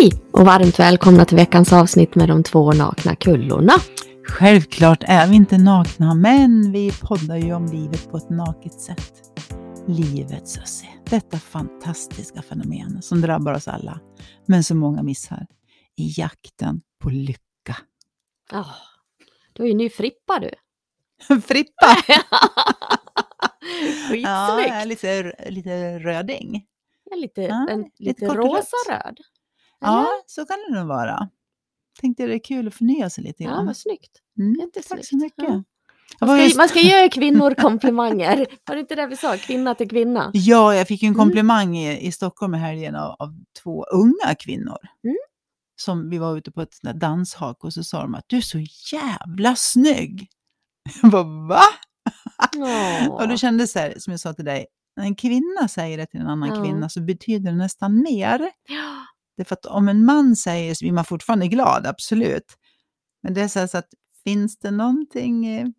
Hej och varmt välkomna till veckans avsnitt med de två nakna kullorna. Självklart är vi inte nakna, men vi poddar ju om livet på ett naket sätt. Livet, Susie, detta fantastiska fenomen som drabbar oss alla, men som många missar, i jakten på lycka. Ja, du är ju ny Frippa du. Frippa! Skitsnyggt. Ja, lite, lite röding. Ja, lite, Ja, en, lite lite rosa-röd. Ja, så kan det nog vara. Tänkte det är kul att förnya sig lite Ja, grann. vad snyggt. Mm, jättesnyggt. tack så mycket. Ja. Man ska, man ska ge kvinnor komplimanger. Var det inte det vi sa? Kvinna till kvinna. Ja, jag fick ju en Mm. komplimang i, i Stockholm i helgen av, av två unga kvinnor. Mm. Som vi var ute på ett danshak och så sa de att du är så jävla snygg. Jag bara, va? Och då kändes det så här, som jag sa till dig, när en kvinna säger det till en annan Ja. kvinna så betyder det nästan mer. Ja. Det för att om en man säger så blir man fortfarande glad, absolut. Men det är så, här så att finns det någonting i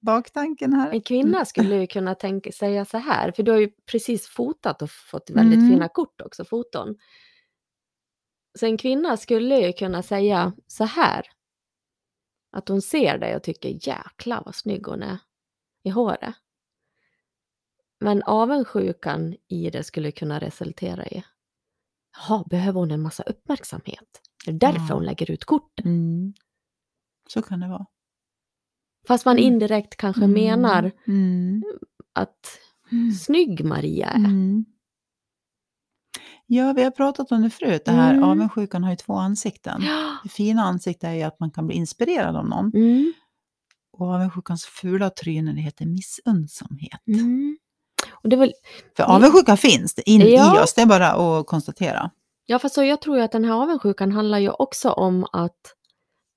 baktanken här? En kvinna skulle ju kunna tänka, säga så här, för du har ju precis fotat och fått väldigt Mm. fina kort också, foton. Så en kvinna skulle ju kunna säga så här. Att hon ser dig och tycker jäklar vad snygg hon är i håret. Men avundsjukan i det skulle kunna resultera i Jaha, behöver hon en massa uppmärksamhet? Är det därför Ja. hon lägger ut korten? Mm. Så kan det vara. Fast man Mm. indirekt kanske Mm. menar Mm. att Mm. snygg Maria är. Mm. Ja, vi har pratat om det förut. Det här Mm. avundsjukan har ju två ansikten. Ja. Det fina ansiktet är ju att man kan bli inspirerad av någon. Mm. Och avundsjukans fula tryne det heter missunnsamhet. Mm. Och det väl, För avundsjuka finns det in Ja. i oss, det är bara att konstatera. ja, fast så jag tror ju att den här avundsjukan handlar ju också om att,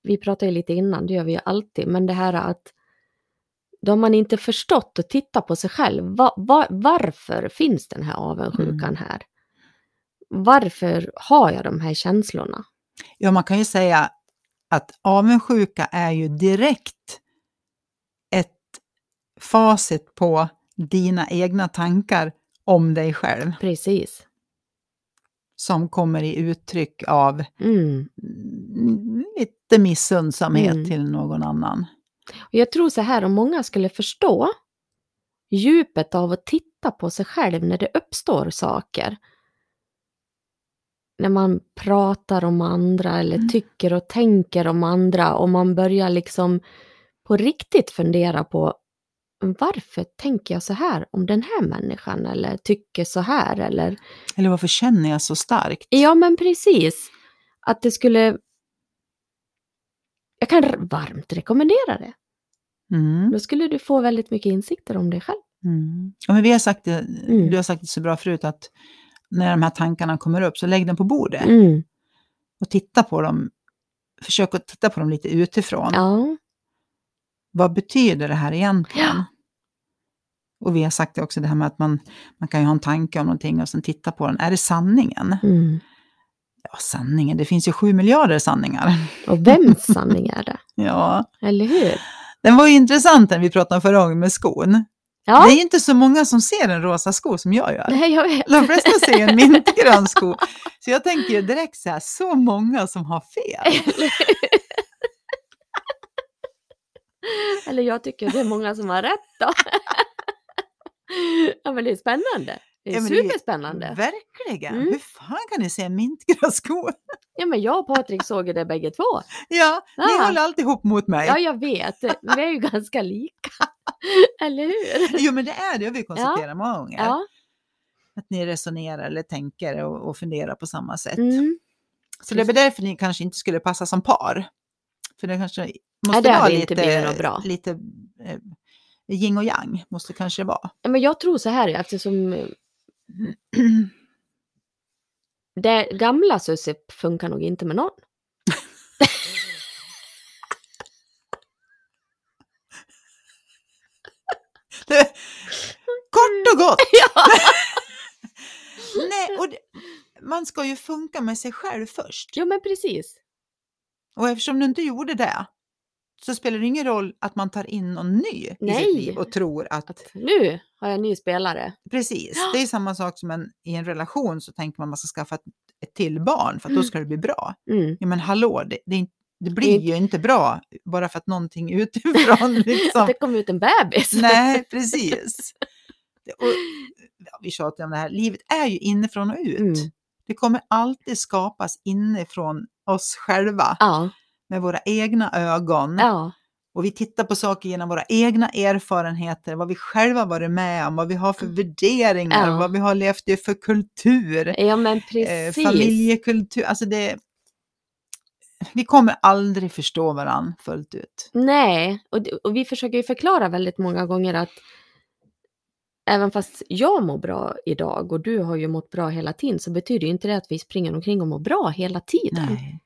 vi pratade ju lite innan, det gör vi ju alltid, men det här att då har man inte förstått och tittat på sig själv. Va, va, varför finns den här avundsjukan Mm. här? Varför har jag de här känslorna? Ja, man kan ju säga att avundsjuka är ju direkt ett facit på dina egna tankar om dig själv Precis. som kommer i uttryck av Mm. lite missundsamhet Mm. till någon annan. Jag tror så här, om många skulle förstå djupet av att titta på sig själv när det uppstår saker. När man pratar om andra eller Mm. tycker och tänker om andra och man börjar liksom på riktigt fundera på varför tänker jag så här om den här människan eller tycker så här eller Eller varför känner jag så starkt? ja men precis att det skulle jag kan varmt rekommendera det. Mm. Då skulle du få väldigt mycket insikter om dig själv. Mm. Ja, men vi har sagt det, Mm. Du har sagt det så bra förut att när de här tankarna kommer upp så lägg dem på bordet Mm. och titta på dem. Försök att titta på dem lite utifrån. Ja. Vad betyder det här egentligen? Ja. Och vi har sagt det också, det här med att man, man kan ju ha en tanke om någonting och sen titta på den. Är det sanningen? Mm. Ja, sanningen, det finns ju sju miljarder sanningar. Och vems sanning är det? Ja, Eller hur? den var ju intressant den vi pratade om förra gången med skon. Ja, Det är ju inte så många som ser en rosa sko som jag gör. nej, jag vet. De flesta ser en mintgrön sko. Så jag tänker ju direkt så här, så många som har fel. Eller jag tycker det är många som har rätt då. Ja, men det är spännande. Det är Ja, men det är superspännande. Verkligen. Mm. Hur fan kan ni se en mintgrön sko? Ja, men jag och Patrik såg ju det bägge två. Ja, ni Ah. håller alltid ihop mot mig. Ja, jag vet. Vi är ju ganska lika. Eller hur? Jo, men det är det, har vi konstaterat många gånger. Ja. Att ni resonerar eller tänker och, och funderar på samma sätt. Mm. Så det är därför ni kanske inte skulle passa som par. För det kanske måste det vara lite, något bra. lite eh, yin och yang, måste kanske vara. Ja, Men jag tror så här eftersom eh, det gamla Susie funkar nog inte med någon. Det, kort och gott! Ja. Nej, och det, man ska ju funka med sig själv först. Jo, men precis. Och eftersom du inte gjorde det så spelar det ingen roll att man tar in någon ny i Nej. sitt liv och tror att... Att nu har jag en ny spelare. Precis, det är samma sak som en, i en relation så tänker man att man ska skaffa ett, ett till barn för att då Mm. ska det bli bra. Mm. Ja men hallå, det, det, det Det blir är ju inte bra bara för att någonting utifrån liksom. Det kom ut en bebis. Nej, precis. Det- Och, ja, vi tjatar om det här, livet är ju inifrån och ut. Mm. Det kommer alltid skapas inifrån oss själva Ja, med våra egna ögon. ja, Och vi tittar på saker genom våra egna erfarenheter, vad vi själva varit med om, vad vi har för värderingar, Ja. vad vi har levt i för kultur, ja men eh, precis. familjekultur. Alltså det, vi kommer aldrig förstå varandra fullt ut. Nej, och, och vi försöker ju förklara väldigt många gånger att även fast jag mår bra idag och du har ju mått bra hela tiden så betyder ju inte det att vi springer omkring och mår bra hela tiden. Nej.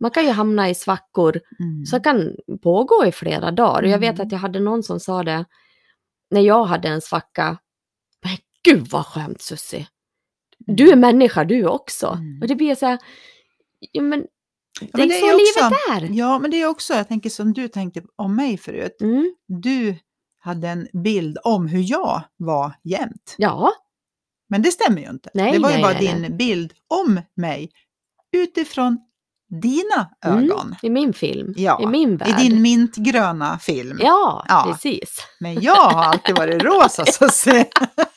Man kan ju hamna i svackor Mm. som kan pågå i flera dagar. Och jag vet Mm. att jag hade någon som sa det när jag hade en svacka. Men gud vad skönt Susie. Du är människa du också. Mm. Och det blir så här, ja men det men är det är så livet är. Ja, men det är också, jag tänker som du tänkte om mig förut. Mm. Du hade en bild om hur jag var jämt. Ja, Men det stämmer ju inte. Nej, det var ju nej, bara nej, din bild om mig utifrån dina Mm. ögon. i min film, Ja, i min I värld. din mintgröna film. Ja, Ja. precis. Men jag har alltid varit rosa så att säga.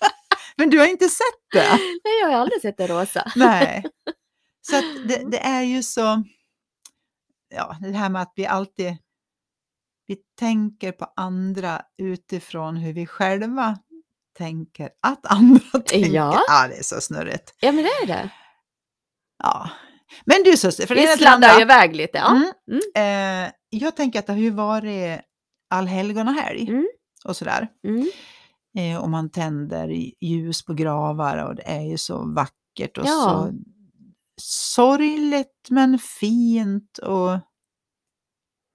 Men du har inte sett det. Nej, jag har aldrig sett det rosa. Nej. Så det, det är ju så, ja, det här med att vi alltid, vi tänker på andra utifrån hur vi själva tänker att andra tänker. Ja. ja det är så snurrigt. Ja, men det är det. Ja. Men du Susie, för det sladdar iväg lite. Ja. Mm. Mm. Eh, jag tänker att det har ju varit allhelgonahelg Mm. och sådär. Mm. Eh, och man tänder ljus på gravar och det är ju så vackert och Ja. så sorgligt men fint och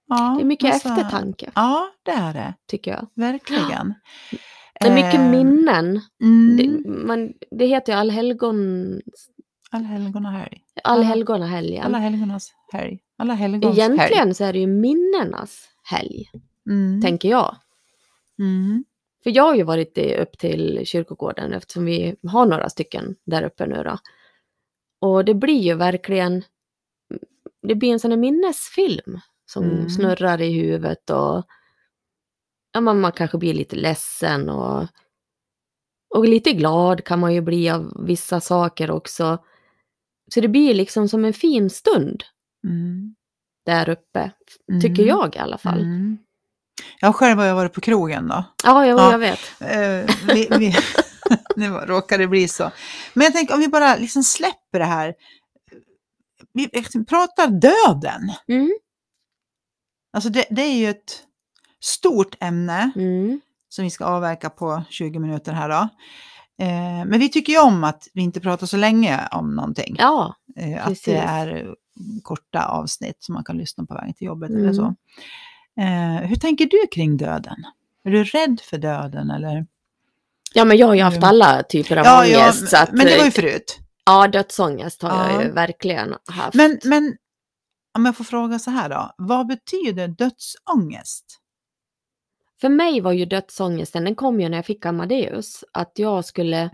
ja, Det är mycket massa- eftertanke, Ja, det är det. tycker jag. Verkligen. Det är mycket Eh, minnen. Mm, Det, man, det heter ju allhelgon... allhelgonahelg. Allhelgonahelgen. Alla helgonas helg. Alla helgons helg. Egentligen så är det ju minnenas helg, Mm. tänker jag. Mm. För jag har ju varit upp till kyrkogården eftersom vi har några stycken där uppe nu då. Och det blir ju verkligen, det blir en sån här minnesfilm som Mm. snurrar i huvudet och ja, man, man kanske blir lite ledsen och, och lite glad kan man ju bli av vissa saker också. Så det blir liksom som en fin stund Mm. där uppe, tycker Mm. jag i alla fall. Mm. Jag själv har jag varit på krogen då. Ja, jag, Ja. jag vet. Eh, vi, vi, nu råkar det bli så. Men jag tänker om vi bara liksom släpper det här. Vi pratar döden. Mm. Alltså det, det är ju ett stort ämne Mm. som vi ska avverka på 20 minuter här då. Eh, men vi tycker ju om att vi inte pratar så länge om någonting. Ja, Eh, att det är eh, korta avsnitt som man kan lyssna på vägen till jobbet eller Mm. så. Eh, hur tänker du kring döden? Är du rädd för döden eller? Ja, men jag har ju haft Mm. alla typer av Ja, ja, ångest. så att, men det var ju eh, förut. Ja, dödsångest har Ja. jag ju verkligen haft. Men, men om jag får fråga så här då, vad betyder dödsångest? För mig var ju dödsångesten, den kom ju när jag fick Amadeus, att jag skulle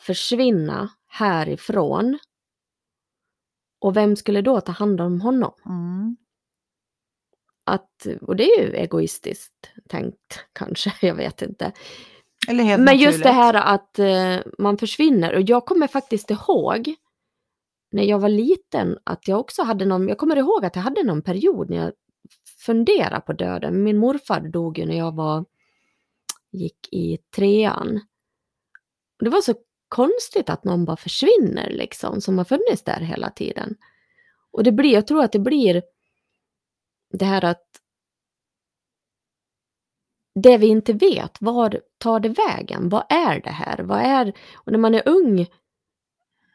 försvinna härifrån. Och vem skulle då ta hand om honom? Mm. Att, och det är ju egoistiskt tänkt kanske, jag vet inte. Men just det naturligt. här att eh, man försvinner, och jag kommer faktiskt ihåg när jag var liten att jag också hade någon, jag kommer ihåg att jag hade någon period när jag fundera på döden. Min morfar dog ju när jag var, gick i trean. Det var så konstigt att någon bara försvinner liksom, som har funnits där hela tiden. Och det blir, jag tror att det blir det här att det vi inte vet, var tar det vägen? Vad är det här? Vad är, och när man är ung,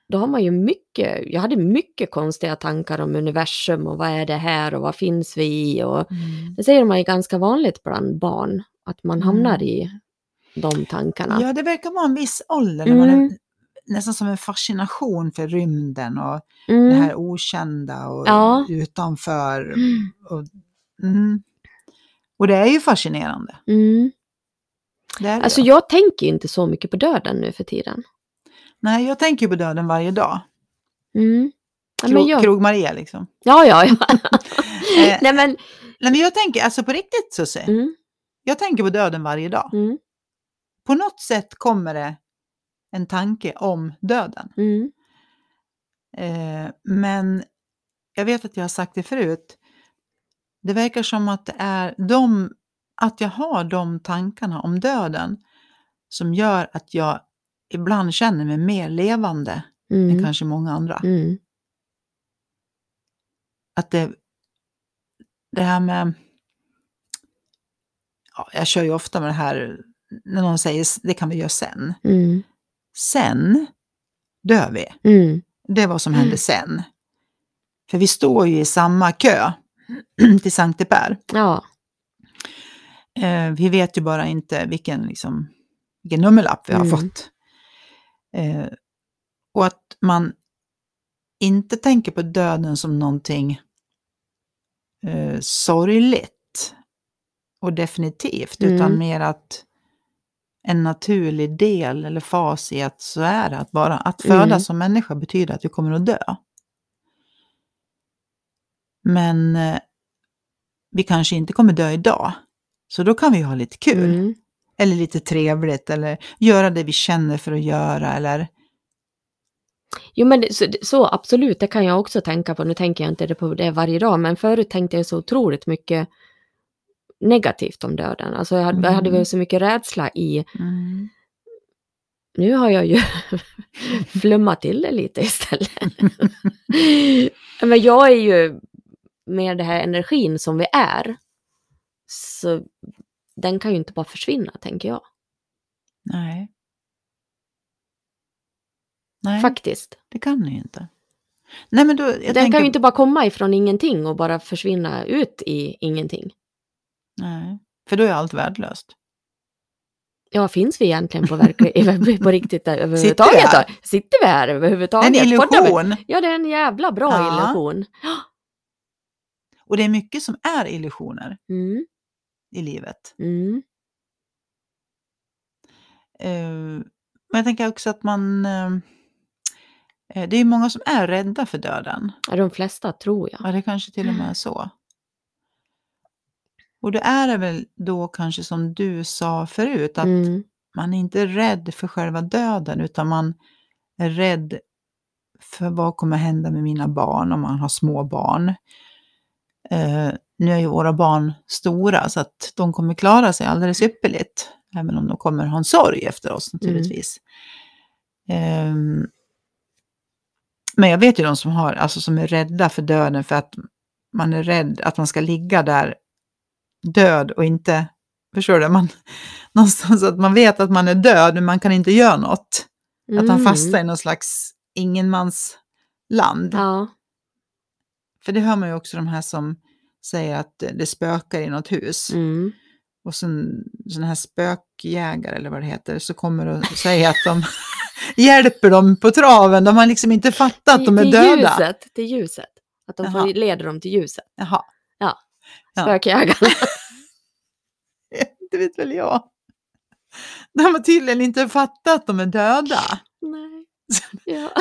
då har man ju mycket, jag hade mycket konstiga tankar om universum och vad är det här och vad finns vi i och Mm. det säger man ju ganska vanligt bland barn, att man Mm. hamnar i de tankarna. Ja, det verkar vara en viss ålder när man Mm. är nästan som en fascination för rymden och Mm. det här okända och Ja. utanför. Mm. Och, mm. och det är ju fascinerande. Mm. Det är det Alltså ju. jag tänker inte så mycket på döden nu för tiden. Nej, jag tänker på döden varje dag. Mm. Ja, men jag- Krog-Maria liksom. Ja, ja, ja. Eh, Nej, men... Nej, men jag tänker, alltså på riktigt Susie, Mm, jag tänker på döden varje dag. mm, På något sätt kommer det en tanke om döden. mm, Eh, men jag vet att jag har sagt det förut. Det verkar som att det är de, att jag har de tankarna om döden som gör att jag ibland känner mig mer levande än mm, kanske många andra. mm, Att det, det här med... Ja, jag kör ju ofta med det här när någon säger det kan vi göra sen. mm, Sen dör vi. mm, Det är vad som Mm. händer sen. För vi står ju i samma kö till Sankte Per. ja. Eh, vi vet ju bara inte vilken, liksom, vilken nummerlapp vi har Mm. fått. Eh, och att man inte tänker på döden som någonting eh, sorgligt och definitivt, Mm. utan mer att en naturlig del eller fas i att så är det. Att, bara, att födas Mm. som människa betyder att vi kommer att dö. Men eh, vi kanske inte kommer dö idag. Så då kan vi ha lite kul. Mm, Eller lite trevligt. Eller göra det vi känner för att göra. Eller, Jo, men så, så absolut, det kan jag också tänka på. Nu tänker jag inte på det varje dag, men förut tänkte jag så otroligt mycket negativt om döden. Alltså jag hade, jag hade Mm. väl så mycket rädsla i... mm, Nu har jag ju flummat till det lite istället. men jag är ju med den här energin som vi är. Så den kan ju inte bara försvinna, tänker jag. nej. Nej, Faktiskt. det kan den ju inte. Nej, men då, den tänker, kan ju inte bara komma ifrån ingenting och bara försvinna ut i ingenting. Nej, för då är allt värdelöst. Ja, finns vi egentligen på, verklig, på riktigt där Sitter vi överhuvudtaget? här? då? Sitter vi här En överhuvudtaget? Vi? illusion. Ja, det är en jävla bra Ja. illusion. Och det är mycket som är illusioner Mm, i livet. mm, Eh, men jag tänker också att man... eh, eh, det är många som är rädda för döden. ja, de flesta tror jag. Ja, det kanske till och med är så. Och det är det väl då kanske som du sa förut, att Mm, man är inte rädd för själva döden, utan man är rädd för vad kommer hända med mina barn om man har små barn. Eh, nu är ju våra barn stora så att de kommer klara sig alldeles ypperligt, även om de kommer ha en sorg efter oss naturligtvis. Ehm, men jag vet ju de som, har, alltså, som är rädda för döden för att man är rädd att man ska ligga där död och inte, förstår du, man, någonstans att man vet att man är död men man kan inte göra något. Att man mm. fastnar i någon slags ingenmansland. Ja, För det hör man ju också de här som säger att det spökar i något hus. mm. Och sen sådana här spökjägare eller vad det heter, så kommer och säger att de hjälper dem på traven. De har liksom inte fattat att de är döda. Ljuset, till ljuset. Att de får, leder dem till ljuset. Jaha, Ja. Spökjägarna. det vet väl jag. De har tydligen inte fattat att de är döda. Nej. Ja.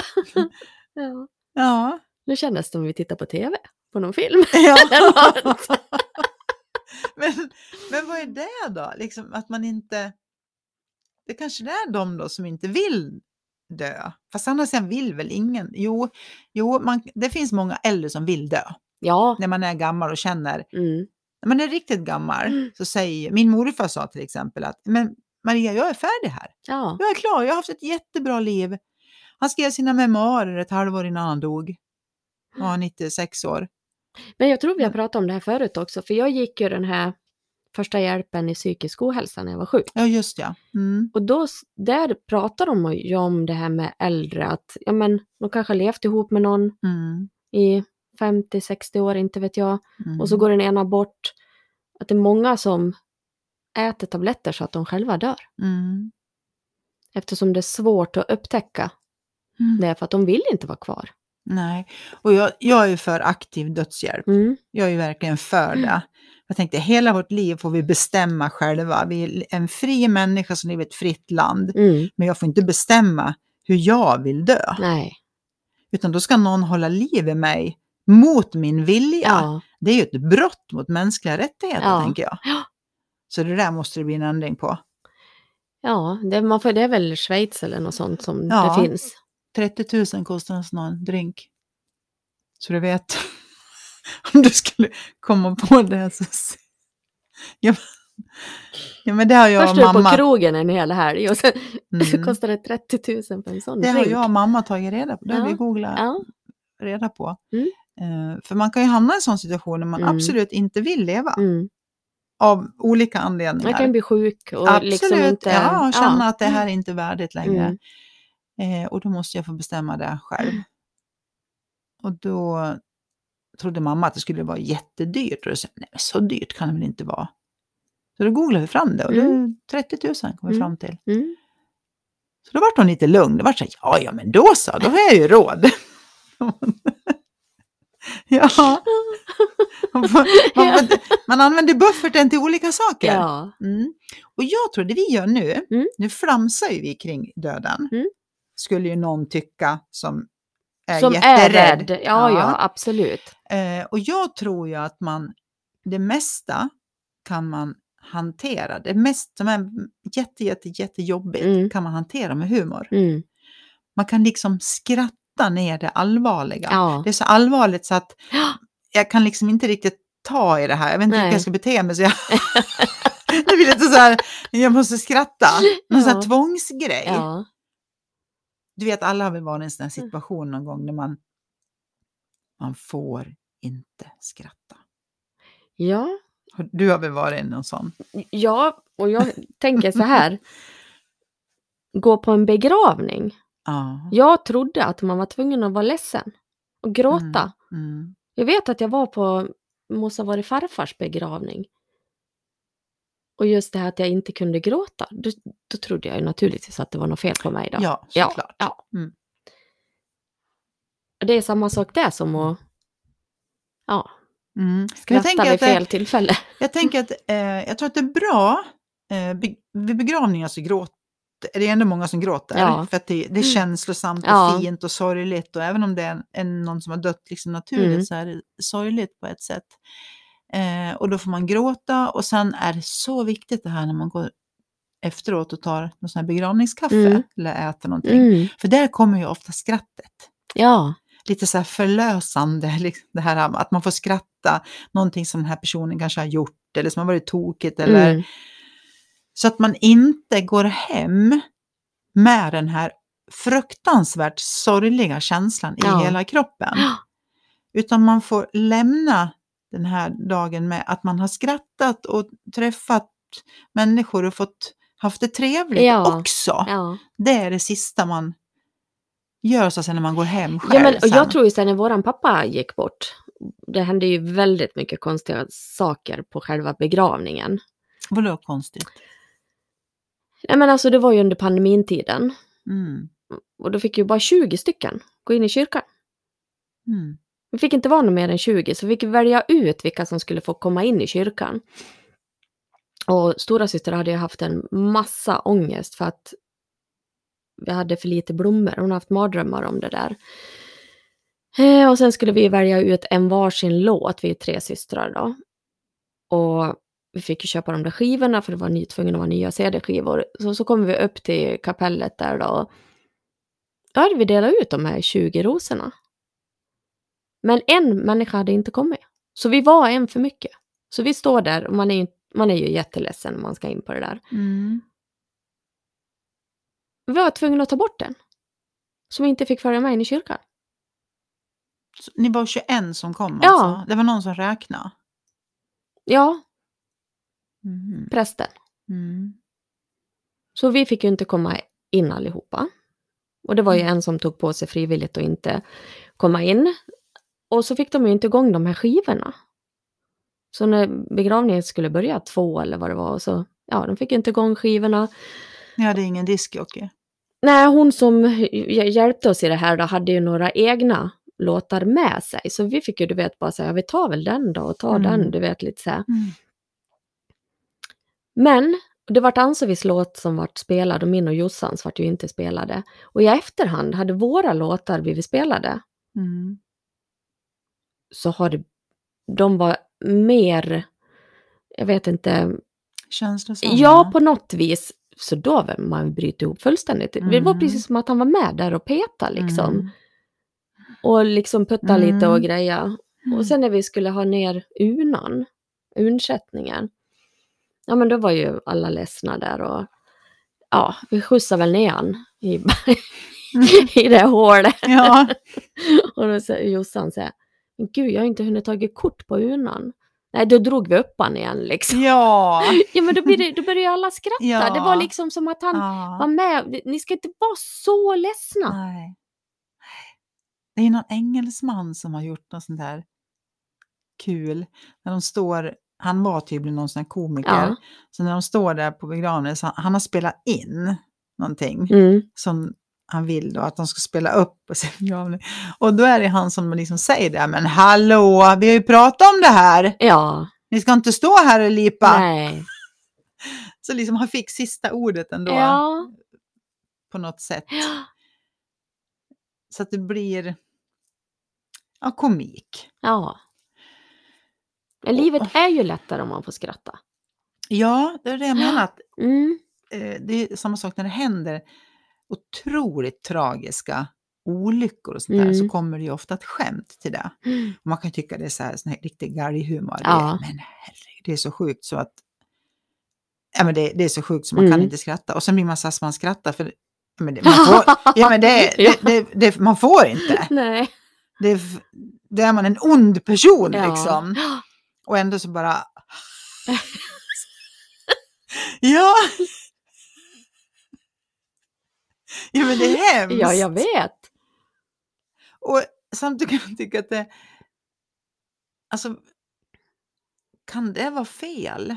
ja. Ja. Nu kändes det som vi tittar på tv, på någon film. ja. Men, men vad är det då? Liksom att man inte... Det kanske det är de då som inte vill dö. Fast andra sidan vill väl ingen? Jo, jo man, det finns många äldre som vill dö. Ja. När man är gammal och känner, Mm. när man är riktigt gammal, Mm. så säger, min morfar sa till exempel att, men Maria, jag är färdig här. Ja. Jag är klar, jag har haft ett jättebra liv. Han skrev sina memoarer ett halvår innan han dog. Var 96 år. Men jag tror vi har pratat om det här förut också, för jag gick ju den här första hjälpen i psykisk ohälsa när jag var sjuk. Ja, just ja. Mm. Och då, där pratar de ju om det här med äldre, att ja, men, de kanske har levt ihop med någon Mm. i 50-60 år, inte vet jag. Mm. Och så går den ena bort. Att det är många som äter tabletter så att de själva dör. Mm. Eftersom det är svårt att upptäcka Mm. det, för att de vill inte vara kvar. Nej, och jag, jag är ju för aktiv dödshjälp. Mm. Jag är ju verkligen för det. Jag tänkte, hela vårt liv får vi bestämma själva. Vi är en fri människa som lever i ett fritt land. Mm. Men jag får inte bestämma hur jag vill dö. Nej. Utan då ska någon hålla liv i mig mot min vilja. Ja. Det är ju ett brott mot mänskliga rättigheter, Ja. tänker jag. Ja. Så det där måste det bli en ändring på. Ja, det, man får, det är väl Schweiz eller något sånt som Ja. det finns. 30 000 kostar en sån här drink. Så du vet. Om du skulle komma på det så... Ja, men- ja men det har jag Först och är du på mamma... krogen en hel helg och sen så Mm. kostar det 30 000 för en sån Det har drink. jag och mamma tagit reda på. Det har Ja. vi googlat Ja, reda på. Mm. Eh, för man kan ju hamna i en sån situation när man Mm. absolut inte vill leva. mm. Av olika anledningar. Man kan bli sjuk och absolut, liksom inte... ja, känna att det här är inte värdigt längre. Mm. Eh, och då måste jag få bestämma det själv. Och då trodde mamma att det skulle vara jättedyrt. Och då sa nej men så dyrt kan det väl inte vara. Så då googlade vi fram det och Mm. det 30 000 kom vi Mm. fram till. Mm. Så då vart hon lite lugn. Det var så här, ja ja men då så, då har jag ju råd. ja, man, man, man använder bufferten till olika saker. Ja. Mm. Och jag tror det vi gör nu, Mm. nu flamsar ju vi kring döden. Skulle ju någon tycka som är Som är jätterädd. rädd. Ja, ja, absolut. Eh, och jag tror ju att man, det mesta kan man hantera. Det mest som är jätte, jätte, jättejobbigt Mm. kan man hantera med humor. Mm. Man kan liksom skratta ner det allvarliga. Ja. Det är så allvarligt så att jag kan liksom inte riktigt ta i det här. Jag vet inte hur Nej. jag ska bete mig. Så jag... det blir lite så här, jag måste skratta. Någon sån här Ja. tvångsgrej. Ja. Du vet, alla har väl varit i en sån här situation någon gång när man, man får inte skratta. ja. Du har väl varit i någon sån? Ja, och jag tänker så här. Gå på en begravning. Ja. Jag trodde att man var tvungen att vara ledsen och gråta. Mm. Jag vet att jag var på måste ha varit farfars begravning. Och just det här att jag inte kunde gråta, då, då trodde jag ju naturligtvis att det var något fel på mig. Då. Ja, Ja, såklart. ja. Mm. Och Det är samma sak där som att ja, Mm. Jag skratta tänker, vid att det, fel tillfälle. jag tänker att eh, jag tror att det är bra eh, be, vid begravningar så gråter det är ändå många som gråter. Ja. För att det, det är känslosamt och Ja. fint och sorgligt. Och även om det är en, en, någon som har dött liksom naturligt Mm. så är det sorgligt på ett sätt. Eh, och då får man gråta och sen är det så viktigt det här när man går efteråt och tar någon sån här begravningskaffe Mm. eller äter någonting. Mm. För där kommer ju ofta skrattet. Ja, Lite så här förlösande, liksom det här att man får skratta, någonting som den här personen kanske har gjort eller som har varit tokigt. Eller, mm. Så att man inte går hem med den här fruktansvärt sorgliga känslan Ja. i hela kroppen. Utan man får lämna den här dagen med att man har skrattat och träffat människor och fått haft det trevligt Ja. också. ja. Det är det sista man gör så säga när man går hem själv. ja men, och sen. jag tror ju sen när våran pappa gick bort, det hände ju väldigt mycket konstiga saker på själva begravningen. Vadå konstigt? Nej men alltså det var ju under pandemintiden Mm. och då fick ju bara 20 stycken gå in i kyrkan. Mm. Vi fick inte vara någon mer än 20, så vi fick välja ut vilka som skulle få komma in i kyrkan. Och stora syster hade ju haft en massa ångest för att vi hade för lite blommor. Hon har haft mardrömmar om det där. Eh, och sen skulle vi välja ut en varsin låt, vi är tre systrar då. Och vi fick ju köpa de där skivorna för det var ny, att vara nya CD-skivor. Så, så kommer vi upp till kapellet där då. Då hade vi delat ut de här 20 rosorna. Men en människa hade inte kommit. Så vi var en för mycket. Så vi står där och man är ju, man är ju jätteledsen om man ska in på det där. Mm. Vi var tvungna att ta bort den. Som inte fick följa med in i kyrkan. Så Ni var 21 som kom Ja. alltså? Det var någon som räknade? Ja, Mm. prästen. Mm. Så vi fick ju inte komma in allihopa. Och det var ju Mm. en som tog på sig frivilligt att inte komma in. Och så fick de ju inte igång de här skivorna. Så när begravningen skulle börja två eller vad det var, så ja, de fick inte igång skivorna. Ni hade ingen diskjockey? Nej, hon som hj- hjälpte oss i det här då hade ju några egna låtar med sig. Så vi fick ju, du vet, bara säga, vi tar väl den då och tar Mm. den, du vet, lite så här. Mm. Men det vart Ann-Sofies låt som vart spelad och min och Jossans vart ju inte spelade. Och i efterhand hade våra låtar blivit spelade Mm. Så har det, de var mer, jag vet inte, Känslosamma. ja på något vis. Så då var man bryter ihop fullständigt. Det var Mm. precis som att han var med där och petade liksom. Mm. Och liksom putta lite Mm. och greja. Och sen när vi skulle ha ner unan, unsättningen, ja men då var ju alla ledsna där och ja, vi skjutsade väl ner han i, i det hålet. Ja. Och då säger Jossan så här, men gud jag har inte hunnit tagit kort på unan. Nej, då drog vi upp han igen liksom. Ja. Ja men då, blir det, då började alla skratta. Ja. Det var liksom som att han var ja. med. Ni ska inte vara så ledsna. Nej. Det är någon engelsman som har gjort något sånt där kul. När de står, han var tydligen någon sån här komiker. Ja. Så när de står där på begravningen, han, han har spelat in någonting Mm. som han vill då att de ska spela upp på sin begravning. Och då är det han som liksom säger det, men hallå, vi har ju pratat om det här. Ja, Ni ska inte stå här och lipa. nej. Så liksom han fick sista ordet ändå Ja. på något sätt. Så att det blir ja, komik. Ja. Men livet är ju lättare om man får skratta. Ja, det är det jag menar. Att, Mm. eh, det är samma sak när det händer otroligt tragiska olyckor och sånt där, så Mm. kommer det ju ofta ett skämt till det. Och man kan tycka det är så här, sån här riktig galghumor. Ja. Men herregud, det är så sjukt så att ja, men det, det är så sjukt så man kan Mm. inte skratta. Och sen blir man så så man skrattar för ja, men det, man, får, ja, men det, det, det, man får inte. Nej. Det, det är man en ond person Ja. liksom. Och ändå så bara... ja! ja, men det är hemskt. Ja, jag vet. Och samtidigt kan jag tycka att det... Alltså, kan det vara fel?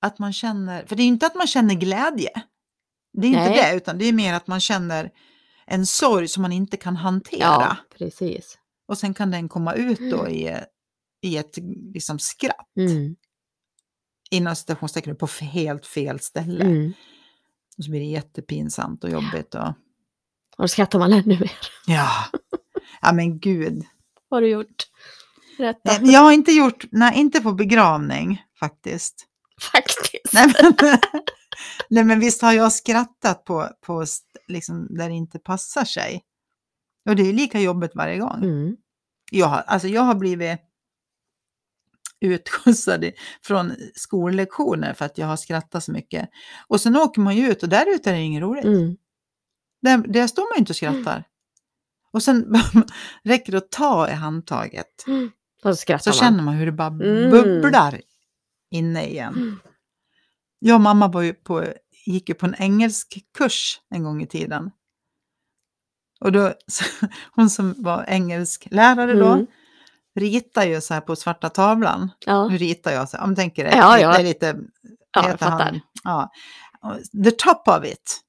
Att man känner... För det är ju inte att man känner glädje. Det är inte Nej. det, utan det är mer att man känner en sorg som man inte kan hantera. Ja, precis. Och sen kan den komma ut då i, i ett liksom, skratt. Mm. Inom citationstecken på helt fel ställe. Mm. Och så blir det jättepinsamt och jobbigt. Och, Och då skrattar man ännu mer. ja. ja, men gud. Vad har du gjort? Nej, men Jag har inte gjort, nej inte på begravning faktiskt. Faktiskt. Nej men, nej, men visst har jag skrattat på, på liksom, där det inte passar sig. Och det är lika jobbigt varje gång. Mm. Jag, har, alltså jag har blivit utskjutsad från skollektioner för att jag har skrattat så mycket. Och sen åker man ju ut och där ute är det inget roligt. Mm. Där, där står man ju inte och skrattar. Och sen räcker det att ta i handtaget. Och så Så känner man hur det bara Mm. bubblar inne igen. Mm. Jag och mamma var ju på, gick ju på en engelsk kurs en gång i tiden. Och då, hon som var engelsk lärare då, Mm. Ritar ju så här på svarta tavlan. Ja, Nu ritar jag så här, om du tänker det. Ja, ja. Det är lite, ja jag heter han? fattar. Ja. The top of it.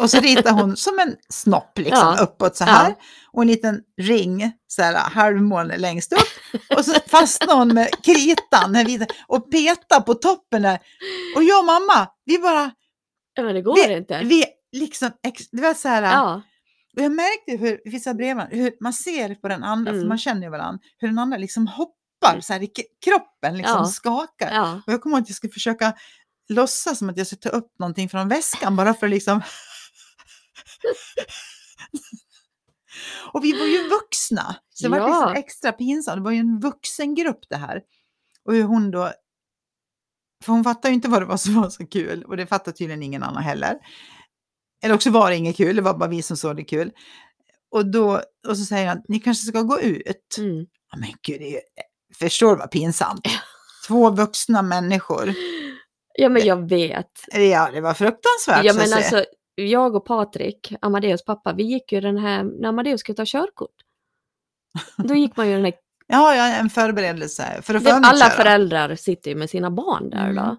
Och så ritar hon som en snopp liksom Ja. uppåt så här. Ja. Och en liten ring, så här halvmåne längst upp. Och så fastnar hon med kritan och petar på toppen där. Och jag och mamma, vi bara, men det går vi, inte. vi liksom, det var så här. Ja. Och jag märkte hur vissa bredvid hur man ser på den andra, för Mm. man känner ju varandra, hur den andra liksom hoppar så här i kroppen, liksom Ja. skakar. Ja. Och jag kommer ihåg att jag skulle försöka låtsas som att jag skulle ta upp någonting från väskan bara för att liksom... och vi var ju vuxna, så det var Ja. liksom extra pinsamt. Det var ju en vuxengrupp det här. Och hur hon då... För hon fattade ju inte vad det var som var så kul och det fattade tydligen ingen annan heller. Eller också var det inget kul, det var bara vi som såg det kul. Och, då, och så säger han, ni kanske ska gå ut. Mm. Ja, men gud, det är förstår du vad pinsamt? Två vuxna människor. ja, men jag vet. Ja, det var fruktansvärt. Ja, men alltså, jag och Patrik, Amadeus pappa, vi gick ju den här, när Amadeus skulle ta körkort. Då gick man ju den här, ja, ja, en förberedelse för att alla föräldrar sitter ju med sina barn där Mm. då.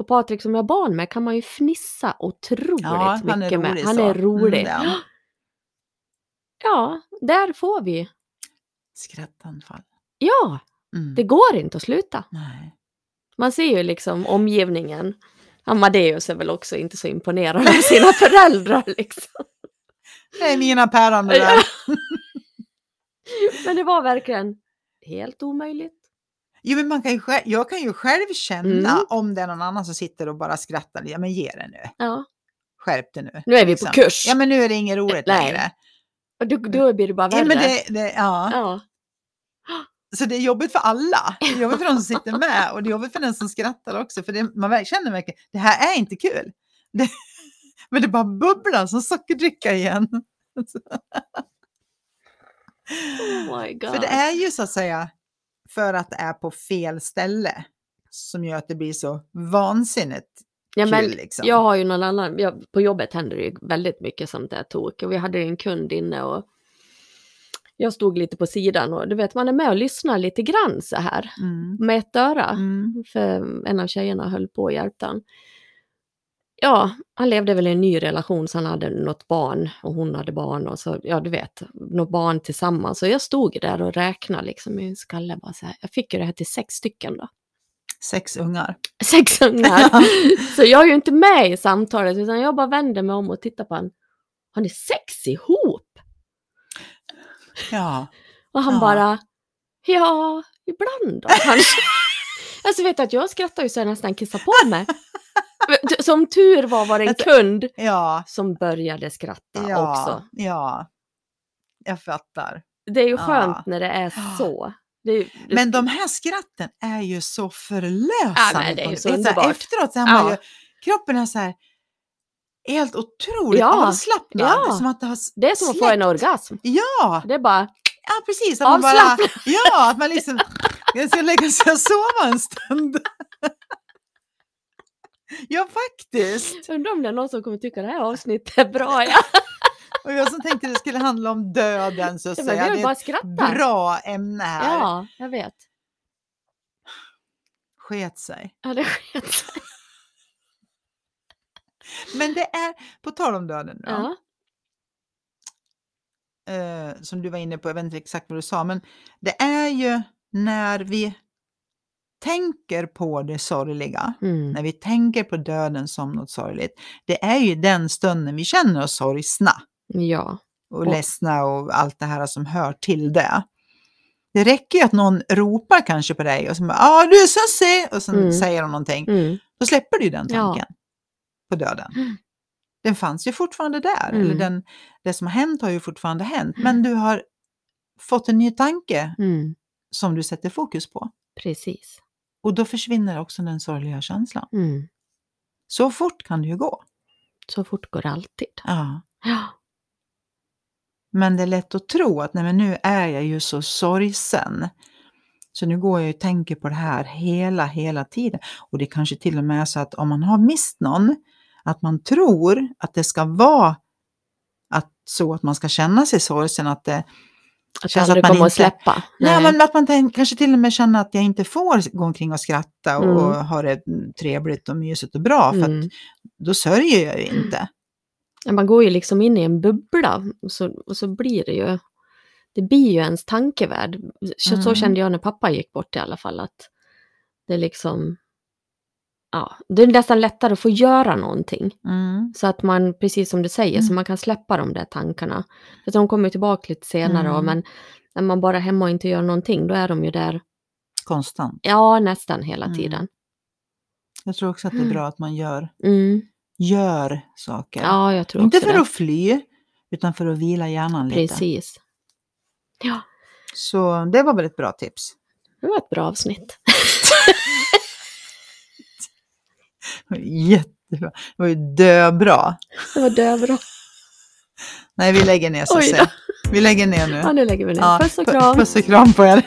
Och Patrik som jag har barn med kan man ju fnissa otroligt Ja, mycket med. Han så. är rolig. Mm, han. Ja, där får vi. Skrattanfall. Ja, Mm. det går inte att sluta. Nej. Man ser ju liksom omgivningen. Amadeus är väl också inte så imponerad av sina föräldrar liksom. Det är mina päron det där. Men det var verkligen helt omöjligt. Jo, men man kan ju själv, jag kan ju själv känna Mm. om det är någon annan som sitter och bara skrattar. Ja, men ge det nu. Ja. Skärp det nu. Nu är vi liksom. på kurs. Ja, men nu är det inget roligt Nej. längre. Och då, då blir det bara värre. Ja, men det, det, ja. ja. Så det är jobbigt för alla. Det är jobbigt för de som sitter med och det är jobbigt för den som skrattar också. För det, man känner verkligen, det här är inte kul. Det, men det bara bubblar som sockerdricka igen. Oh my god. För det är ju så att säga för att det är på fel ställe som gör att det blir så vansinnigt ja, kul. men liksom. Jag har ju någon annan, jag, på jobbet händer det ju väldigt mycket sånt där tok. Och vi hade en kund inne och jag stod lite på sidan och du vet man är med och lyssnar lite grann så här. Mm. Med ett öra. Mm. För en av tjejerna höll på och hjälpte han. Ja, han levde väl i en ny relation så han hade något barn och hon hade barn och så, ja du vet, något barn tillsammans. Och jag stod där och räknade liksom i min skalle bara så här. Jag fick ju det här till sex stycken då. Sex ungar. Sex ungar. så jag är ju inte med i samtalet utan jag bara vänder mig om och tittar på honom. Har ni sex ihop? Ja. Och han Ja. bara, ja, ibland då kanske. alltså vet du att jag skrattar ju så jag nästan kissar på mig. Som tur var var det en kund Ja. som började skratta Ja. också. Ja. Jag fattar. Det är ju Ja. skönt när det är så. Det är, det, Men de här skratten är ju så förlösande. Ja, det är ju så underbart. Efteråt så är man Ja. ju, kroppen är så här helt otroligt Ja, avslappnad. ja. Som att det har det är som att få en orgasm. Ja, Det är bara, ja, precis. Att man bara, ja, att man liksom jag ska lägga sig och sova en stund. ja, faktiskt. undrar om det är någon som kommer tycka det här avsnittet är bra. Ja, Och jag som tänkte det skulle handla om döden så att säga. Det är ett skrattat. bra ämne här. Ja, jag vet. Sket sig. Ja, det sket sig. Men det är, på tal om döden då, Ja. eh, som du var inne på, jag vet inte exakt vad du sa, men det är ju när vi tänker på det sorgliga, Mm. när vi tänker på döden som något sorgligt, det är ju den stunden vi känner oss sorgsna ja. och Och- ledsna och allt det här som hör till det. Det räcker ju att någon ropar kanske på dig och så bara ”Ja, du är Sussie” och sen Mm. säger de någonting. Mm. Då släpper du ju den Ja. tanken på döden. Mm. Den fanns ju fortfarande där, Mm. eller den, det som har hänt har ju fortfarande hänt, men du har fått en ny tanke Mm. som du sätter fokus på. Precis. Och då försvinner också den sorgliga känslan. Mm. Så fort kan det ju gå. Så fort går det alltid. Ja. Ja. Men det är lätt att tro att nej, men nu är jag ju så sorgsen. Så nu går jag och tänker på det här hela, hela tiden. Och det kanske till och med är så att om man har mist någon, att man tror att det ska vara att, så att man ska känna sig sorgsen, att det Att det aldrig att kommer att släppa. Nej, men att man tänk, kanske till och med känner att jag inte får gå omkring och skratta och, Mm. och ha det trevligt och mysigt och bra, för Mm. att då sörjer jag ju inte. Man går ju liksom in i en bubbla och så, och så blir det ju, det blir ju ens tankevärld. Så, så Mm. kände jag när pappa gick bort i alla fall, att det liksom, ja, det är nästan lättare att få göra någonting. Mm. Så att man, precis som du säger, så Mm. man kan släppa de där tankarna. För de kommer tillbaka lite senare, Mm. men när man bara är hemma och inte gör någonting, då är de ju där, Konstant. ja, nästan hela Mm. tiden. Jag tror också att det är bra att man gör, Mm. gör saker. Ja, jag tror inte för det. att fly, utan för att vila hjärnan lite. Precis. Ja, Så det var väl ett bra tips. det var ett bra avsnitt. Jättebra. Det var ju döbra. Det var dövbra. Nej, vi lägger ner Oj Susie. då. Vi lägger ner nu. Ja, nu lägger vi ner. Ja, Puss och kram. Puss och kram på er.